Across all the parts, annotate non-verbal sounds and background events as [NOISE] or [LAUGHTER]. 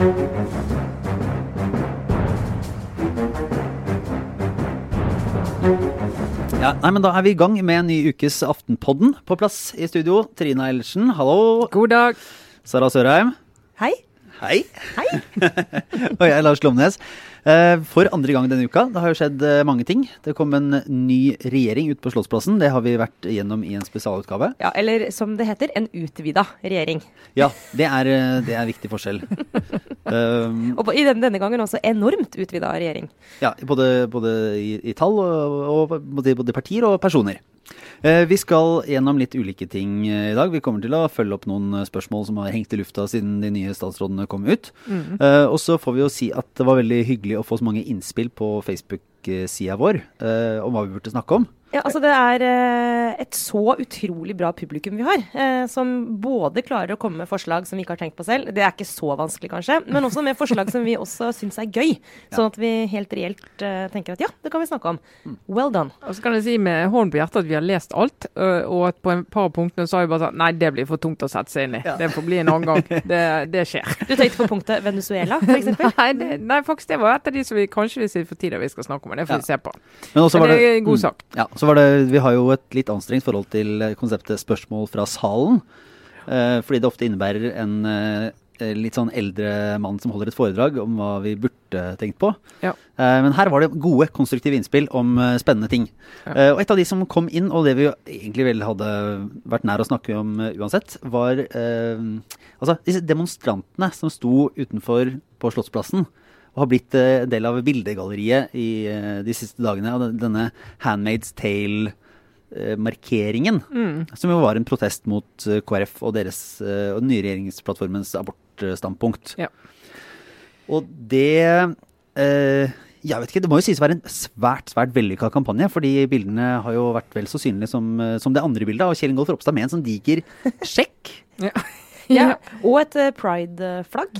Ja, nei, men Da er vi i gang med en ny ukes Aftenpodden. På plass i studio, Trine Eilertsen, hallo. God dag. Sara Sørheim. Hei. Hei. Hei. [LAUGHS] Og jeg er Lars Glomnes. Eh, For andre gang denne uka. Det har jo skjedd eh, mange ting. Det kom en ny regjering ut på Slottsplassen. Det har vi vært gjennom i en spesialutgave. Ja, eller som det heter, en utvida regjering. Ja, det er, eh, det er viktig forskjell. Um, [LAUGHS] Og i denne, denne gangen også enormt utvida regjering. Ja, både, både i, i tall og, og både, både partier og personer. Eh, vi skal gjennom litt ulike ting eh, i dag. Vi kommer til å følge opp noen eh, spørsmål som har hengt i lufta siden de nye statsrådene kom ut. Eh, og så får vi jo si at det var veldig hyggelig å få så mange innspill på Facebook-sida vår om hva vi burde snakke om. Ja, altså Det er eh, et så utrolig bra publikum vi har, eh, som både klarer å komme med forslag som vi ikke har tenkt på selv, det er ikke så vanskelig kanskje, men også med forslag som vi også syns er gøy. Sånn at vi helt reelt eh, tenker at ja, det kan vi snakke om. Well done. Og så kan jeg si med hånden på hjertet at vi har lest alt, og at på en par punkter så har vi bare sagt nei, det blir for tungt å sette seg inn i. Det får bli en annen gang. [LAUGHS] Det, det skjer. Du tenkte på punktet Venezuela, f.eks.? [LAUGHS] Nei, det, nei, faktisk det var et av de som vi kanskje vil si for tida vi skal snakke om. Det får Ja. vi se på. Men også Men var det er en god mm, sak. Ja, så var det, Vi har jo et litt anstrengt forhold til konseptet spørsmål fra salen. Eh, fordi det ofte innebærer en eh, litt sånn eldre mann som holder et foredrag om hva vi burde tenkt på. Ja. Eh, men her var det gode, konstruktive innspill om eh, spennende ting. Ja. Eh, og et av de som kom inn, og det vi egentlig vel hadde vært nær å snakke om eh, uansett, var altså disse demonstrantene som sto utenfor på Slottsplassen. Og har blitt eh, en del av bildegalleriet i eh, de siste dagene. Av denne Handmaid's Tale-markeringen. Mm. Som jo var en protest mot eh, KrF og deres eh, og den nye regjeringsplattformens abortstandpunkt. Ja. Og det eh, Jeg vet ikke, det må jo sies å være en svært svært vellykka kampanje. fordi bildene har jo vært vel så synlige som, eh, som det andre bildet. Og Kjell Ingolf Ropstad med en sånn diger [LAUGHS] sjekk. Ja. Ja. Og et eh, pride-flagg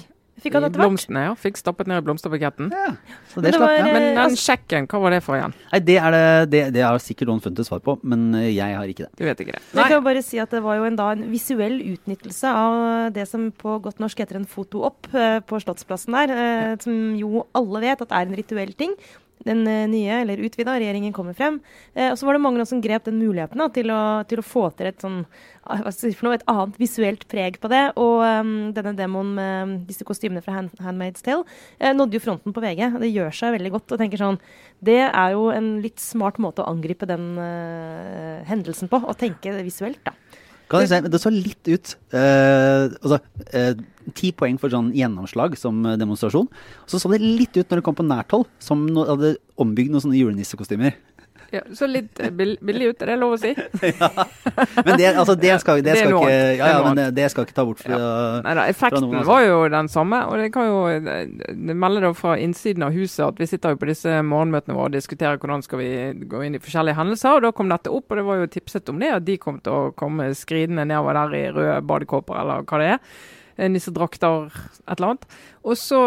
fikk han etter hvert. ja. Fikk stappet ned i blomsterbuketten. Ja, så Men det det slapp, var, ja. Men den altså- sjekken, hva var det for igjen? Nei, det, er det, det, det har sikkert noen funnet et svar på, men eh, jeg har ikke det. Du vet ikke det. Jeg kan jo bare si at Det var jo en, da, en visuell utnyttelse av det som på godt norsk heter en foto-opp eh, på Slottsplassen der. eh, Som jo alle vet at er en rituell ting. Den eh, nye, eller utvida, regjeringen kommer frem. Eh, og så var det mange som grep den muligheten da, til, å, til å få til et sånn ah, noe, et annet visuelt preg på det. Og um, denne demoen med disse kostymene fra Hand, Handmaid's Tale eh, nådde jo fronten på VG. Det gjør seg veldig godt. og tenker sånn, Det er jo en litt smart måte å angripe den uh, hendelsen på. Å tenke visuelt, da. Kan jeg si, Det så litt ut eh, altså, eh, Ti poeng for sånn gjennomslag som eh, demonstrasjon. Og så så det litt ut når det kom på nært hold, som no, hadde ombygd noen sånne julenissekostymer. Ja, så litt eh, billig ut, er det lov å si? [LAUGHS] Men det, altså, det skal, det skal ikke. Ja, ja, men det, det skal ikke ta bort fra Nei da, fra effekten noen, altså. var jo den samme. Og det kan jo melder da fra innsiden av huset at vi sitter jo på disse morgenmøtene våre og diskuterer hvordan skal vi gå inn i forskjellige hendelser. Og da kom dette opp, og det var jo tipset om det, at de kom til å komme skridende nedover der i røde badekåper eller hva det er. Eh, Nissedrakter, et eller annet. Og så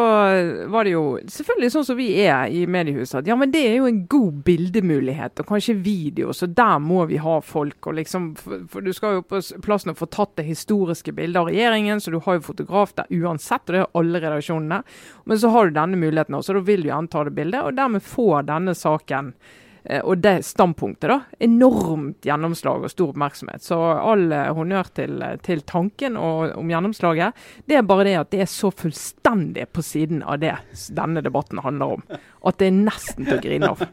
var det jo selvfølgelig sånn som vi er i mediehuset, at ja, men det er jo en god bildemulighet, og kanskje video, så der må vi ha folk. og liksom, For, du skal jo på plassen og få tatt det historiske bildet av regjeringen, så du har jo fotograf der uansett, og det har alle redaksjonene. Men så har du denne muligheten også, og da vil du gjerne ta det bildet, og dermed få denne saken og det standpunktet, da. Enormt gjennomslag og stor oppmerksomhet. Så all eh, honnør til, til tanken og, om gjennomslaget. Det er bare det at det er så fullstendig på siden av det denne debatten handler om. At det er nesten til å grine av.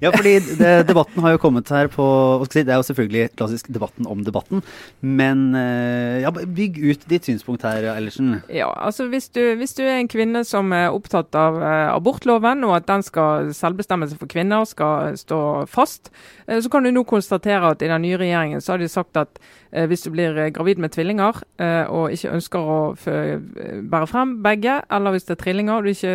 Ja, fordi det, debatten har jo kommet her på Det er jo selvfølgelig klassisk debatten om debatten. Men eh, ja, bygg ut ditt synspunkt her, Ellersen. Ja, altså hvis du, hvis du er en kvinne som er opptatt av eh, abortloven, og at den skal selvbestemmelse for kvinner skal stå fast, eh, så kan du nå konstatere at i den nye regjeringen så har de sagt at hvis du blir gravid med tvillinger og ikke ønsker å bære frem begge, eller hvis det er trillinger og du ikke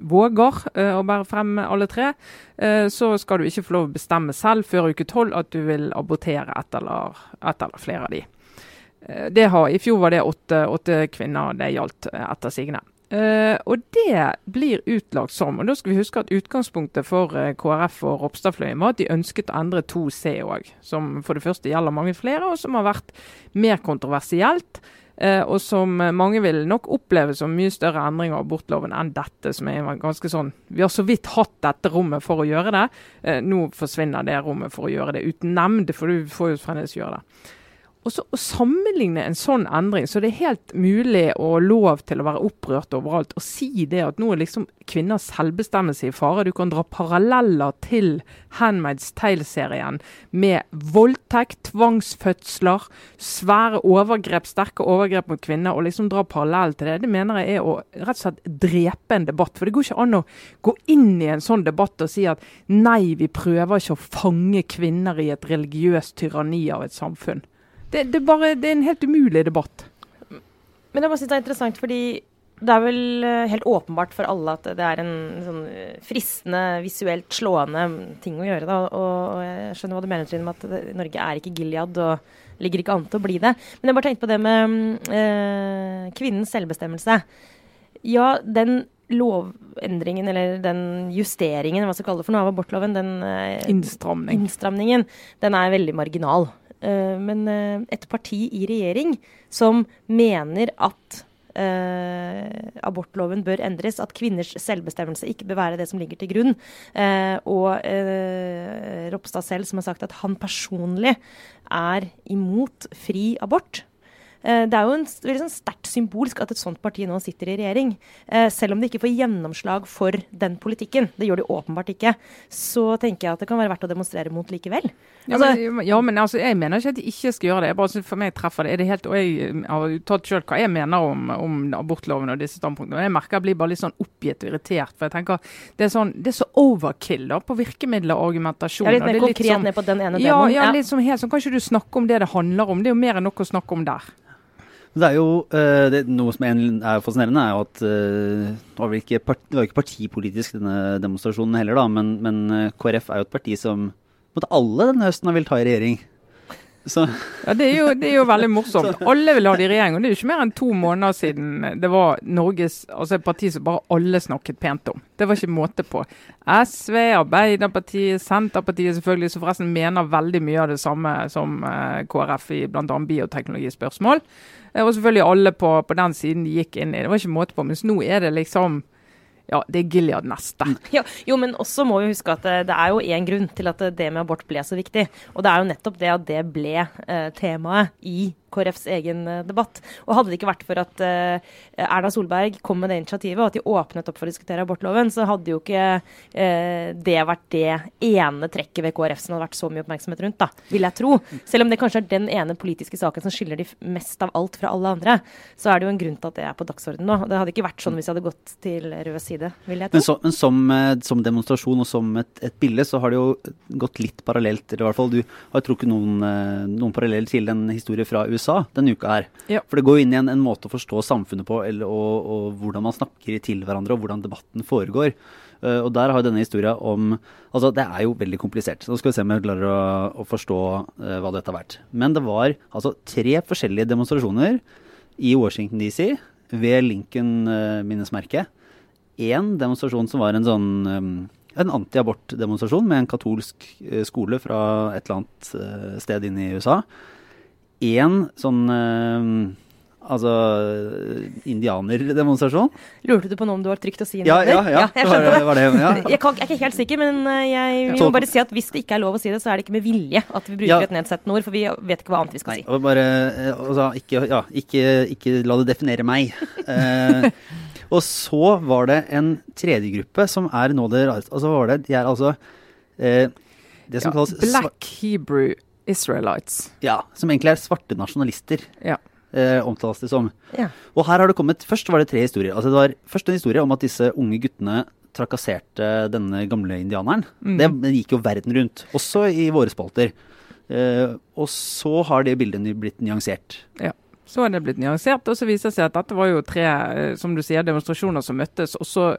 våger eh, å bære frem alle tre, eh, så skal du ikke få lov å bestemme selv før uke tolv at du vil abortere ett eller, et eller flere av de. Eh, Det har, I fjor var det åtte, åtte kvinner det gjaldt etter sigende. Og det blir utlagt som og Da skal vi huske at utgangspunktet for KrF og Ropstadfløyen var at de ønsket å endre 2C òg. Som for det første gjelder mange flere, og som har vært mer kontroversielt. Eh, og som mange vil nok oppleve som mye større endringer av abortloven enn dette, som er ganske sånn Vi har så vidt hatt dette rommet for å gjøre det. Eh, nå forsvinner det rommet for å gjøre det uten nemnd, for du får jo fremdeles gjøre det. Og så Å sammenligne en sånn endring, så det er helt mulig og lov til å være opprørt overalt, og si det at nå er liksom kvinners selvbestemmelse i fare. Du kan dra paralleller til Handmaid's Tale-serien med voldtekt, tvangsfødsler, svære overgrep, sterke overgrep mot kvinner, og liksom dra parallell til det. Det mener jeg er å rett og slett drepe en debatt. For det går ikke an å gå inn i en sånn debatt og si at nei, vi prøver ikke å fange kvinner i et religiøst tyranni av et samfunn. Det, det, bare, det er en helt umulig debatt. Men jeg bare synes det er interessant, fordi det er vel eh, helt åpenbart for alle at det er en sånn eh, fristende, visuelt slående ting å gjøre. Da. Og jeg skjønner hva du mener, Trine, med at Norge er ikke Gilead og ligger ikke an til å bli det. Men jeg bare tenkte på det med eh, kvinnens selvbestemmelse. Ja, den lovendringen, eller den justeringen, hva skal vi kalle det for noe, av abortloven, den eh, Innstramning. innstramningen, den er veldig marginal. Eh, men eh, et parti i regjering som mener at Uh, abortloven bør endres, at kvinners selvbestemmelse ikke bør være det som ligger til grunn. Og Ropstad selv som har sagt at han personlig er imot fri abort. Eh, det er jo en veldig sånn sterkt symbolsk at et sånt parti nå sitter i regjering. Eh, selv om de ikke får gjennomslag for den politikken, det gjør de åpenbart ikke, så tenker jeg at det kan være verdt å demonstrere mot likevel. Ja, altså, men, ja, men altså, jeg mener ikke at de ikke skal gjøre det. Bare For meg treffer det. Er det helt, og Jeg har tatt selv hva jeg mener om, om abortloven og disse standpunktene. Jeg merker jeg blir bare litt sånn oppgitt og irritert. for jeg tenker Det er, sånn, det er så overkill da, på virkemidler og argumentasjon. Ja, litt mer konkret sånn, ned på den ene ja, demoen. Ja, litt som helt sånn, Kan ikke du snakke om det det handler om? Det er jo mer enn nok å snakke om der. Det er jo uh, det, Noe som er fascinerende, er jo at uh, det, var ikke det var ikke partipolitisk denne demonstrasjonen heller, da, men, men uh, KrF er jo et parti som måtte alle denne høsten vil ta i regjering. Så. Ja, det er, jo, det er, jo, veldig morsomt. [LAUGHS] Alle vil ha det i regjering. og Det er jo ikke mer enn to måneder siden det var Norges, altså et parti som bare alle snakket pent om. Det var ikke måte på. SV, Arbeiderpartiet, Senterpartiet selvfølgelig, som forresten mener veldig mye av det samme som KrF i bl.a. bioteknologispørsmål. Og selvfølgelig alle på, på den siden de gikk inn i. Det var ikke måte på. Mens nå er det liksom ja, det er Gilead neste. Ja, jo, men også må vi huske at det, det er jo én grunn til at det med abort ble så viktig. Og det er jo nettopp det at det ble eh, temaet i KrFs egen eh, debatt. Og hadde det ikke vært for at uh, Erna Solberg kom med det initiativet, og at de åpnet opp for å diskutere abortloven, så hadde jo ikke uh, det vært det ene trekket ved KrF som hadde vært så mye oppmerksomhet rundt, da, vil jeg tro. Selv om det kanskje er den ene politiske saken som skiller de mest av alt fra alle andre, så er det jo en grunn til at det er på dagsordenen nå. Det hadde ikke vært sånn hvis jeg hadde gått til rød side, vil jeg tro. Men, så, men som, som, demonstrasjon og som et, et, bilde, så har det jo gått litt parallelt, eller i hvert fall du har trukket noen, noen paralleller til en historie fra USA USA denne uka her. Ja. For det går inn i en, en, måte å forstå samfunnet på, eller, og, og, hvordan man snakker til hverandre, og hvordan debatten foregår. Uh, og der har denne historien om Altså, det er jo veldig komplisert. Nå skal vi se om jeg klarer å, å forstå uh, hva dette har vært. Men det var altså tre forskjellige demonstrasjoner i Washington DC ved Lincoln-minnesmerket. Uh, Én demonstrasjon som var en sånn um, en antiabortdemonstrasjon med en katolsk skole fra et eller annet sted inne i USA én sånn uh, altså indianerdemonstrasjon. Lurte du på noe om du var trygt å si? Ja, ja, ja, ja, jeg var det, var det, ja. [LAUGHS] Jeg, kan, jeg, er ikke helt sikker, men eh, jeg, vi må bare si at hvis det ikke er lov å si det, så er det ikke med vilje at vi bruker et nedsettende ord, for vi vet ikke hva annet vi skal si. Nei, bare, altså, ikke, ja, ikke, ikke, la det definere meg. [LAUGHS] eh, og så var det en tredje gruppe som er nå det rareste Altså var det, de er altså eh, det som kalles Black Hebrew Israelites. Ja, som egentlig er svarte nasjonalister. Ja. Eh, omtales det som. Ja. Og her har det kommet Først var det tre historier. Altså det var først en historie om at disse unge guttene trakasserte denne gamle indianeren. Mm. Det gikk jo verden rundt, også i våre spalter. Eh, og så har det bildet blitt nyansert. Ja. Så er det blitt nyansert, og så viser det seg at dette var jo tre, eh, som du sier, demonstrasjoner som møttes. og så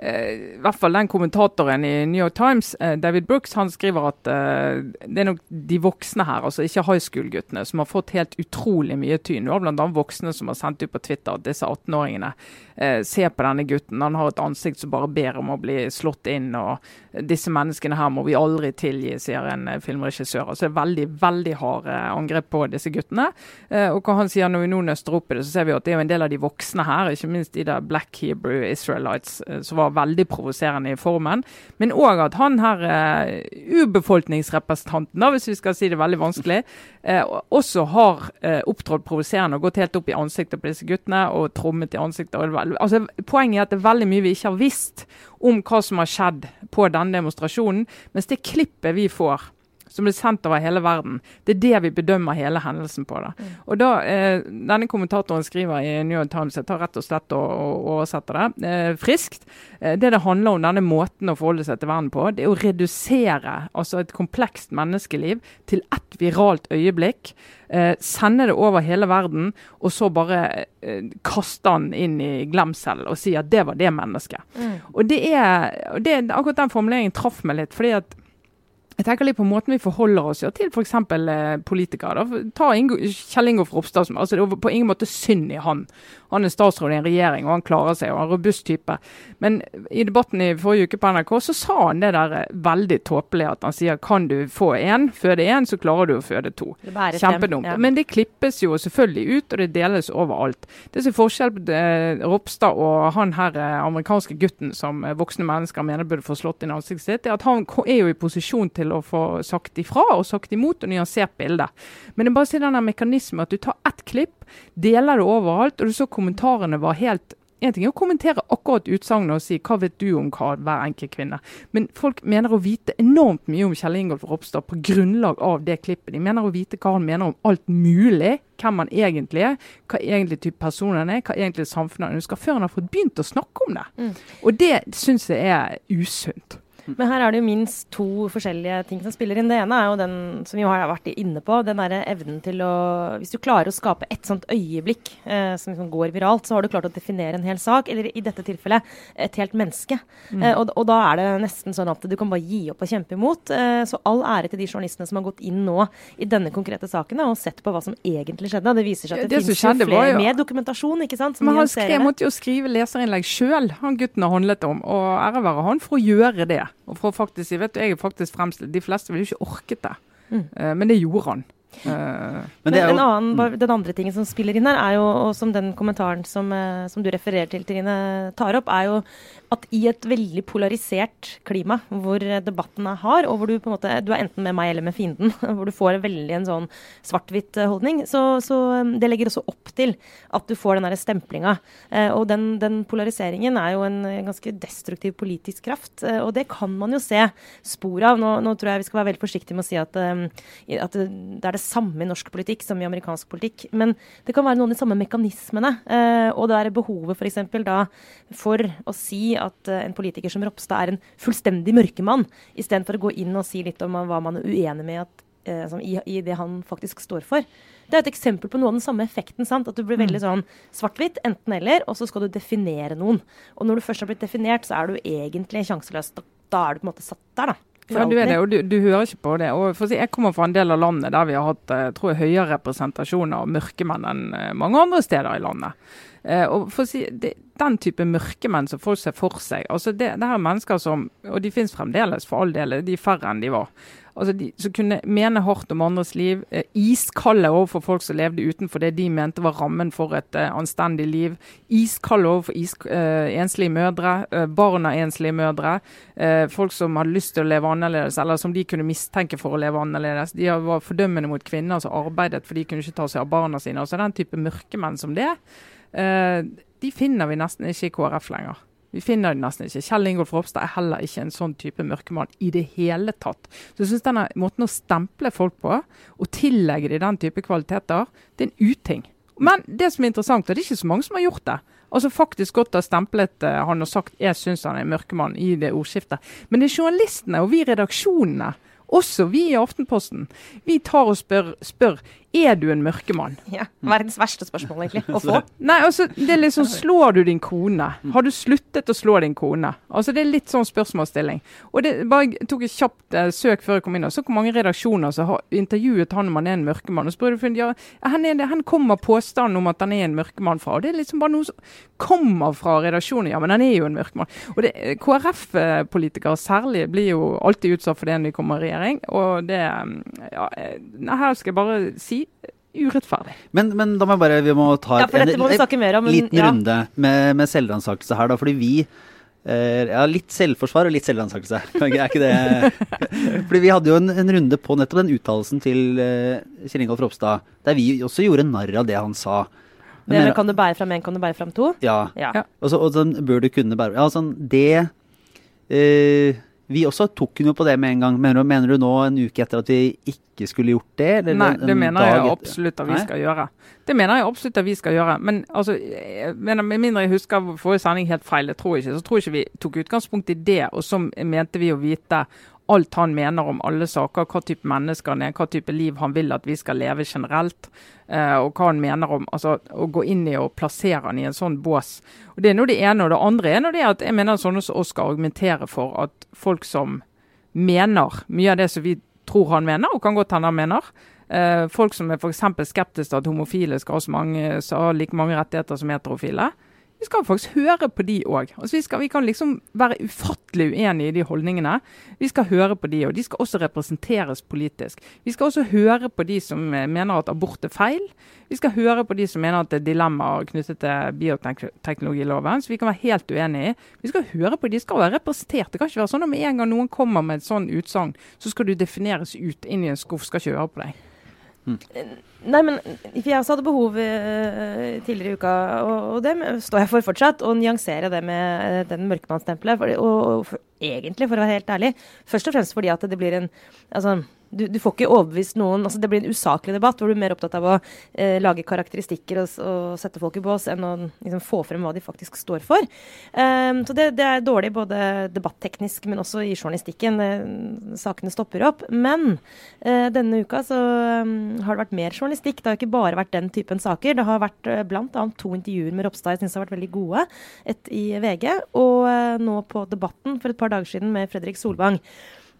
i hvert fall den kommentatoren i New York Times, eh, David Brooks, han skriver at eh, det er nok de voksne her, altså ikke high school-guttene, som har fått helt utrolig mye tyn. Det har bl.a. voksne som har sendt ut på Twitter at disse 18-åringene eh, ser på denne gutten. Han har et ansikt som bare ber om å bli slått inn. og Disse menneskene her må vi aldri tilgi, sier en eh, filmregissør. Altså veldig veldig harde angrep på disse guttene. Eh, og hva han sier Når vi nå nøster opp i det, så ser vi at det er en del av de voksne her, ikke minst de der Black Hebrew Israelites, eh, som var veldig provoserende i formen. Men òg at han her urbefolkningsrepresentanten, hvis vi skal si det veldig vanskelig, uh, også har eh, opptrådt provoserende og gått helt opp i ansiktet på disse guttene og trommet i ansiktet. Altså, poenget er at det er veldig mye vi ikke har visst om hva som har skjedd på denne demonstrasjonen. Mens det klippet vi får som blir sendt over hele verden. Det er det vi bedømmer hele hendelsen på. Da. Mm. Og da, eh, Denne kommentatoren skriver i New York Times, jeg tar rett og slett og, og oversetter det, eh, friskt. Eh, det det handler om, denne måten å forholde seg til verden på, det er å redusere altså et komplekst menneskeliv til ett viralt øyeblikk. Eh, sende det over hele verden, og så bare eh, kaste den inn i glemsel og si at det var det mennesket. Mm. Og det er, det, Akkurat den formuleringen traff meg litt. fordi at jeg tenker litt på måten vi forholder oss ja, til f.eks. Eh, politikere. Da. Ta Ingo, Kjell Ingolf Ropstad. Altså, det var på ingen måte synd i han. Han er statsråd i en regjering, og han klarer seg, og er en robust type. Men i debatten i forrige uke på NRK så sa han det der eh, veldig tåpelig at han sier kan du få én, føde én, så klarer du å føde to. Kjempedumt. Ja. Men det klippes jo selvfølgelig ut, og det deles overalt. Det som er forskjell på eh, Ropstad og han her eh, amerikanske gutten som voksne mennesker mener burde få slått inn ansiktet sitt, er at han er jo i posisjon til å få sagt ifra og sagt imot og nyansert bilde. Men det er bare å si denne mekanismen at du tar ett klipp, deler det overalt, og du så kommentarene var helt en ting er å kommentere akkurat utsagnet og si hva vet du om hva hver enkelt kvinne. Men folk mener å vite enormt mye om Kjell Ingolf Ropstad på grunnlag av det klippet. De mener å vite hva han mener om alt mulig. Hvem han egentlig er, hva egentlig type person han er, hva egentlig samfunnet han ønsker. Før han har fått begynt å snakke om det. Mm. Og det syns jeg er usunt. Men her er det jo minst to forskjellige ting som spiller inn. Det ene er jo den som vi har vært inne på, den derre evnen til å Hvis du klarer å skape et sånt øyeblikk eh, som liksom går viralt, så har du klart å definere en hel sak, eller i dette tilfellet et helt menneske. Mm. Eh, og, og, da er det nesten sånn at du kan bare gi opp og kjempe imot. Eh, så all ære til de journalistene som har gått inn nå i denne konkrete saken og sett på hva som egentlig skjedde. Det viser seg at det, det finnes jo flere jo... med dokumentasjon, ikke sant. Men han skrev, måtte jo skrive leserinnlegg sjøl, han gutten har handlet om. Og ære være han for å gjøre det. Og for å faktisk, jeg vet jeg er faktisk fremstilt, De fleste ville ikke orket det, mm. uh, men det gjorde han. Uh, men jo... annen, den andre tingen som spiller inn her, er jo, og som den kommentaren som, uh, som du refererer til, Trine, tar opp, er jo at i et veldig polarisert klima, hvor debatten er hard, og hvor du på en måte du er enten med meg eller med fienden, [LAUGHS] hvor du får veldig en sånn svart-hvitt eh, holdning, så, så, um, det legger også opp til at du får den derre stemplinga. Eh, og den, den, polariseringen er jo en ganske destruktiv politisk kraft, eh, og det kan man jo se spor av. Nå, nå, tror jeg vi skal være veldig forsiktige med å si at, at, det er det samme i norsk politikk som i amerikansk politikk, men det kan være noen av de samme mekanismene. og det er behovet f.eks. da for å si at uh, en politiker som Ropstad er en fullstendig mørkemann, istedenfor å gå inn og si litt om hva man er uenig med at, som, i, i, det han faktisk står for. Det er et eksempel på noe av den samme effekten. sant? At du blir veldig mm. sånn svart-hvitt, enten-eller, og så skal du definere noen. Og når du først har blitt definert, så er du egentlig sjanseløs. Da er du på en måte satt der, da. Ja, du er det, og du, du, hører ikke på det. Og si, Jeg kommer fra en del av landet der vi har hatt eh, tror jeg, høyere representasjon av mørkemenn enn mange andre steder i landet. Uh, og for å si, det, Den type mørkemenn som folk ser for seg altså det, det er mennesker som, og de finnes fremdeles for all del, de er færre enn de var. Altså de Som kunne mene hardt om andres liv. eh, iskalde overfor folk som levde utenfor det de mente var rammen for et eh, anstendig liv. Iskalde overfor is, enslige mødre, barn av enslige mødre. folk som hadde lyst til å leve annerledes, eller som de kunne mistenke for å leve annerledes. De var fordømmende mot kvinner som arbeidet, for de kunne ikke ta seg av barna sine. altså Den type mørkemenn som det. Eh, de finner vi nesten ikke i KrF lenger. Vi finner det nesten ikke. Kjell Ingolf Ropstad er heller ikke en sånn type mørkemann i det hele tatt. Så jeg synes denne måten å stemple folk på, og tillegge dem den type kvaliteter, det er en uting. Men det som er interessant, og det er ikke så mange som har gjort det. Altså faktisk godt har stemplet uh, han og sagt jeg syns han er mørkemann i det ordskiftet. Men det er journalistene og vi redaksjonene også vi i Aftenposten vi tar og spør, spør Er du en mørkemann? [LAUGHS] Ja, Verdens verste spørsmål, egentlig, [LAUGHS] å få. Nei, altså, det er liksom Slår du din kone? Har du sluttet å slå din kone? Altså, Det er litt sånn spørsmålsstilling. Og det bare jeg tok et kjapt eh, søk før jeg kom inn. og Så hvor mange redaksjoner som har intervjuet han om han er en mørkemann. Og spør du, ja, han, er, han kommer påstanden om at han er en mørkemann fra. og Det er liksom bare noe som kommer fra redaksjonen. Ja, men han er jo en mørkemann. Og det, KrF-politikere særlig blir jo alltid utsatt for det når de kommer i regjering. Og det ja, eh, Her skal jeg bare si urettferdig. Men, men, da må jeg bare, vi må ta ja, for dette må vi snakke mer om, en liten ja. runde med, med selvransakelse her. da, fordi vi eh, ja, Litt selvforsvar og litt selvransakelse. [LAUGHS] Er ikke det [LAUGHS] Fordi Vi hadde jo en, en runde på nettopp den uttalelsen til eh, Kjell Ingolf Ropstad, der vi også gjorde narr av det han sa. Det med kan du bære fram én, kan du bære fram to? Ja. ja. Og, så, og sånn bør du kunne bære Ja, sånn, det eh, vi også tok hun jo på det med en gang. Mener du, mener du nå en uke etter at vi ikke skulle gjort det? Eller Nei, det mener jeg absolutt at vi skal gjøre. Det mener jeg absolutt at vi skal gjøre. Men altså, mener, med mindre jeg husker forrige sending helt feil, det tror jeg ikke, så tror jeg ikke vi tok utgangspunkt i det. Og så mente vi å vite alt han mener om alle saker, hva type mennesker han er, hva type liv han vil at vi skal leve generelt. Eh, og hva han mener om altså, å gå inn i og plassere han i en sånn bås. Og Det er nå det ene. Og det andre er det at jeg mener sånne som oss skal argumentere for at folk som mener mye av det som vi tror han mener, og kan godt hende han mener, eh, folk som er f.eks. skeptiske til at homofile skal ha like mange rettigheter som heterofile, vi skal faktisk høre på de òg. Altså vi, vi, kan liksom være ufattelig uenige i de holdningene. Vi skal høre på de, og de skal også representeres politisk. Vi skal også høre på de som eh, mener at abort er feil. Vi skal høre på de som mener at det er dilemmaer knyttet til bioteknologiloven, så vi kan være helt uenige i. Vi skal høre på de, de skal være representert. Det kan ikke være sånn at med en gang noen kommer med et sånn utsagn, så skal du defineres ut inn i en skuff, skal ikke høre på deg. Mm. Nei, men jeg også hadde behov uh, tidligere i uka, og, og, det står jeg for fortsatt, å nyansere det med uh, den mørkemannstempelet. Og, og egentlig, for å være helt ærlig, først og fremst fordi at det blir en altså, du, du, får ikke overbevist noen altså Det blir en usaklig debatt hvor du er mer opptatt av å eh, lage karakteristikker og, og, sette folk i bås enn å liksom, få frem hva de faktisk står for. Um, så det, det, er dårlig både debatteknisk, men også i journalistikken. Eh, sakene stopper opp. Men eh, denne uka så um, har det vært mer journalistikk. Det har ikke bare vært den typen saker. Det har vært eh, bl.a. to intervjuer med Ropstad jeg syns har vært veldig gode. Et i VG, og uh, nå på Debatten for et par dager siden med Fredrik Solvang.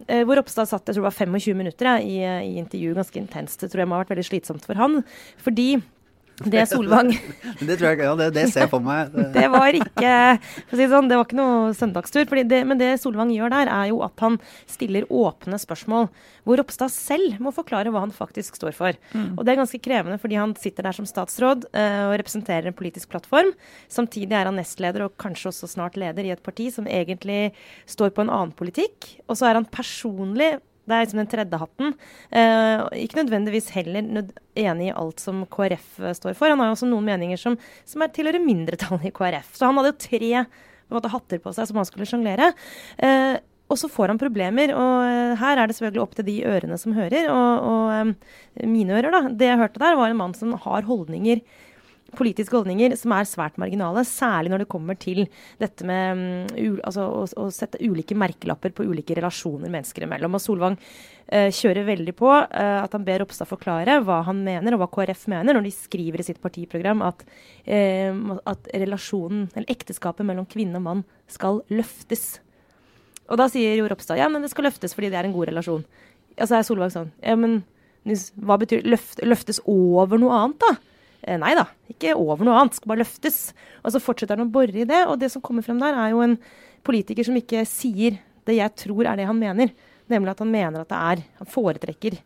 Eh, hvor Ropstad satt jeg tror det var 25 minutter ja, i, i intervju, ganske intenst. Det tror jeg må ha vært veldig slitsomt for han. Fordi det Solvang [LAUGHS] Det tror jeg ja, det, det ser jeg for meg. [LAUGHS] det var ikke for å si sånn, det var ikke noe søndagstur. Det, men det Solvang gjør der, er jo at han stiller åpne spørsmål. Hvor Ropstad selv må forklare hva han faktisk står for. Mm. Og det er ganske krevende, fordi han sitter der som statsråd eh, og representerer en politisk plattform. Samtidig er han nestleder og kanskje også snart leder i et parti som egentlig står på en annen politikk. Og så er han personlig det er liksom den tredje hatten. Eh, ikke nødvendigvis heller nød enig i alt som KrF eh, står for. Han har jo også noen meninger som, som er tilhører mindretallet i KrF. Så han hadde jo tre måte, hatter på seg som han skulle sjonglere. Eh, og så får han problemer. Og uh, her er det selvfølgelig opp til de ørene som hører. Og, og um, mine ører, da. Det jeg hørte der, var en mann som har holdninger politiske holdninger som er svært marginale, særlig når det kommer til dette med um, altså, å, å, sette ulike merkelapper på ulike relasjoner mennesker imellom. Og Solvang uh, kjører veldig på uh, at han ber Ropstad forklare hva han mener, og hva KrF mener, når de skriver i sitt partiprogram at, uh, at relasjonen, eller ekteskapet mellom kvinne og mann skal løftes. Og da sier jo Ropstad ja, men det skal løftes fordi det er en god relasjon. Og så er Solvang sånn ja, men hva betyr løft, løftes over noe annet, da? Eh, nei da, ikke over noe annet, skal bare løftes. Og så fortsetter han å bore i det, og det som kommer frem der, er jo en politiker som ikke sier det jeg tror er det han mener. Nemlig at han mener at det er Han foretrekker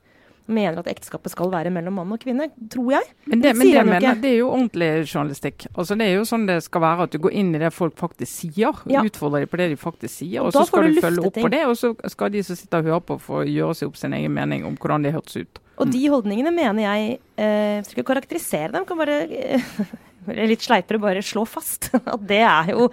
mener at ekteskapet skal være mellom mann og kvinne, tror jeg. Men det, men det, mener, det er jo ordentlig journalistikk. Altså Det er jo sånn det skal være, at du går inn i det folk faktisk sier. Ja. Utfordrer dem på det de faktisk sier, og, og så skal du, du følge opp ting. på det. Og så skal de som sitter og hører på, få gjøre seg opp sin egen mening om hvordan det hørtes ut. Og de holdningene mener jeg eh, Skal ikke karakterisere dem, kan bare [LAUGHS] eh, litt sleipere bare slå fast [LAUGHS] at det er jo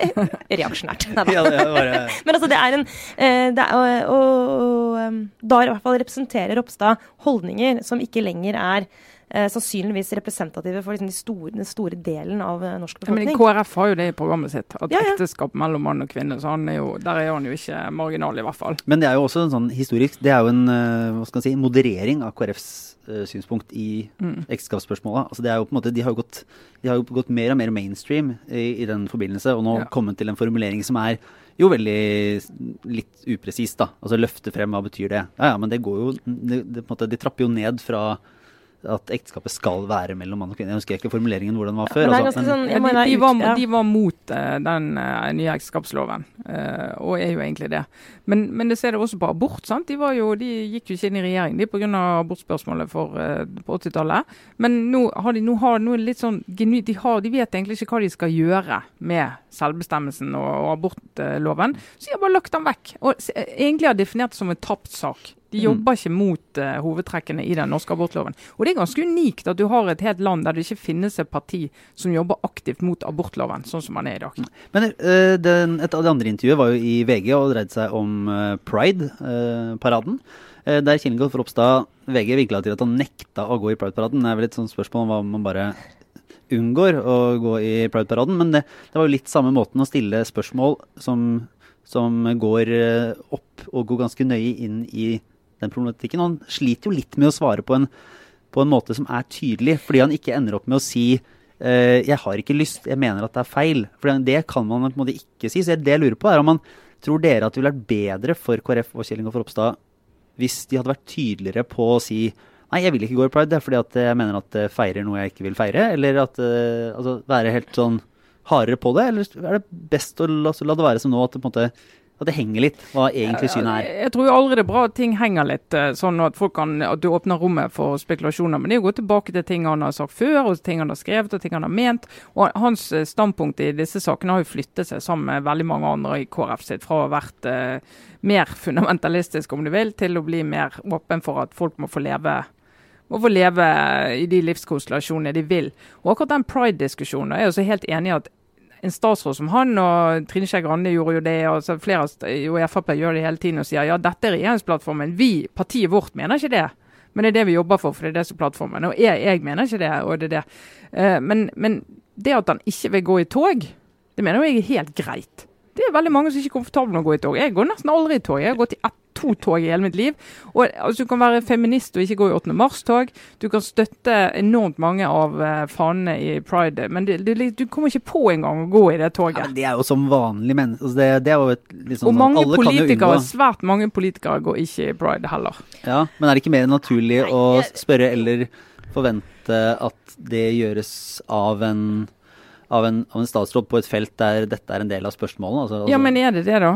[LAUGHS] reaksjonært. Ja, det [LAUGHS] Men altså, det er en eh, det er, og, og, og, um, Da i hvert fall representerer Ropstad holdninger som ikke lenger er eh, sannsynligvis representative for liksom, de store, den store delen av eh, norsk befolkning. men. KrF har jo det i programmet sitt, at Ja, ja. ekteskap mellom mann og kvinne. så han er jo, Der er han jo ikke marginal, i hvert fall. Men det er jo også en sånn historisk Det er jo en eh, hva skal man si, moderering av KrFs eh, synspunkt i Mm. ekteskapsspørsmålet. Altså det er jo på en måte, de har jo gått, de har jo gått mer og mer mainstream i, i den forbindelse, og nå Ja. kommet til en formulering som er jo veldig litt upresis, da. Altså løfte frem, hva betyr det? Ja ja, men det går jo det, det, på en måte, De trapper jo ned fra at ekteskapet skal være mellom mann og kvinne. Jeg husker ikke formuleringen hvordan den var før. er altså, sånn, Ja, de, de, var, de var mot uh, den uh, nye ekteskapsloven, uh, og er jo egentlig det. Men, men det ser det også på abort. sant? De, var jo, de gikk jo ikke inn i regjering de pga. abortspørsmålet for, på 80-tallet. Men nå har de nå har, nå er litt sånn genuint de, har, de vet egentlig ikke hva de skal gjøre med selvbestemmelsen og, og abortloven, så de har bare lagt den vekk. Og egentlig har definert det som en tapt sak. De Mm. jobber ikke mot uh, hovedtrekkene i den norske abortloven. Og det er ganske unikt at du har et helt land der det ikke finnes et parti som jobber aktivt mot abortloven, sånn som man er i dag. Men uh, den, et av de andre intervjuet var jo i VG og dreide seg om uh, Pride-paraden. Der Kjell Ingolf Ropstad VG vinkla til at han nekta å gå i Pride-paraden. Det er vel et sånt spørsmål om hva man bare unngår å gå i Pride-paraden. Men det, det var jo litt samme måten å stille spørsmål som, som går opp og går ganske nøye inn i den problematikken. Og han sliter jo litt med å svare på en, på en måte som er tydelig, fordi han ikke ender opp med å si eh, jeg har ikke lyst, jeg mener at det er feil. For det kan man på en måte ikke si. Så det jeg lurer på er om man tror dere at det ville vært bedre for KrF og Kjell Ingolf Ropstad hvis de hadde vært tydeligere på å si Nei, jeg vil ikke gå i pride det er fordi at jeg mener at det feirer noe jeg ikke vil feire. Eller at eh, altså, være helt sånn hardere på det. Eller er det best å la, la det være som nå, at det på en måte at det henger litt hva egentlig synet er? Jeg tror jo aldri det er bra at ting henger litt, eh, sånn at, kan, at du åpner rommet for spekulasjoner. Men det er jo å gå tilbake til ting han har sagt før, og ting han har skrevet og ting han har ment. Og Hans eh, standpunkt i disse sakene har jo flyttet seg sammen med veldig mange andre i KrF sitt, fra å ha vært eh, mer [LAUGHS] fundamentalistisk, om du vil, til å bli mer åpen for at folk må få leve må få leve i de livskonstellasjonene de vil. Og akkurat den pride-diskusjonen er jeg også helt enig i at en statsråd som han, og Trine Skei Grande gjorde jo det, og flere i Frp gjør det hele tiden og sier ja, dette er regjeringsplattformen. Vi, partiet vårt, mener ikke det. Men det er det vi jobber for, for det er det som er plattformen. Og jeg, jeg mener ikke det, og det er det. Eh, men, men det at han ikke vil gå i tog, det mener jeg er helt greit. Det er veldig mange som ikke er komfortable med å gå i tog. Jeg går nesten aldri i tog. Jeg har gått i ett, to tog i hele mitt liv. Og altså, Du kan være feminist og ikke gå i 8. mars-tog. Du kan støtte enormt mange av uh, fanene i pride, men det, det, du kommer ikke på engang å gå i det Ja, toget. men det er jo som vanlig menneske. Altså det, det er jo et liksom, sånn og sånn- mange alle kan jo politikere, unngå. svært mange politikere går ikke i pride heller. Ja, men er det ikke mer naturlig Nei, å spørre eller forvente at det gjøres av en, av en, av en statsråd på et felt der dette er en del av spørsmålene? Altså, Ja, men er det det, da?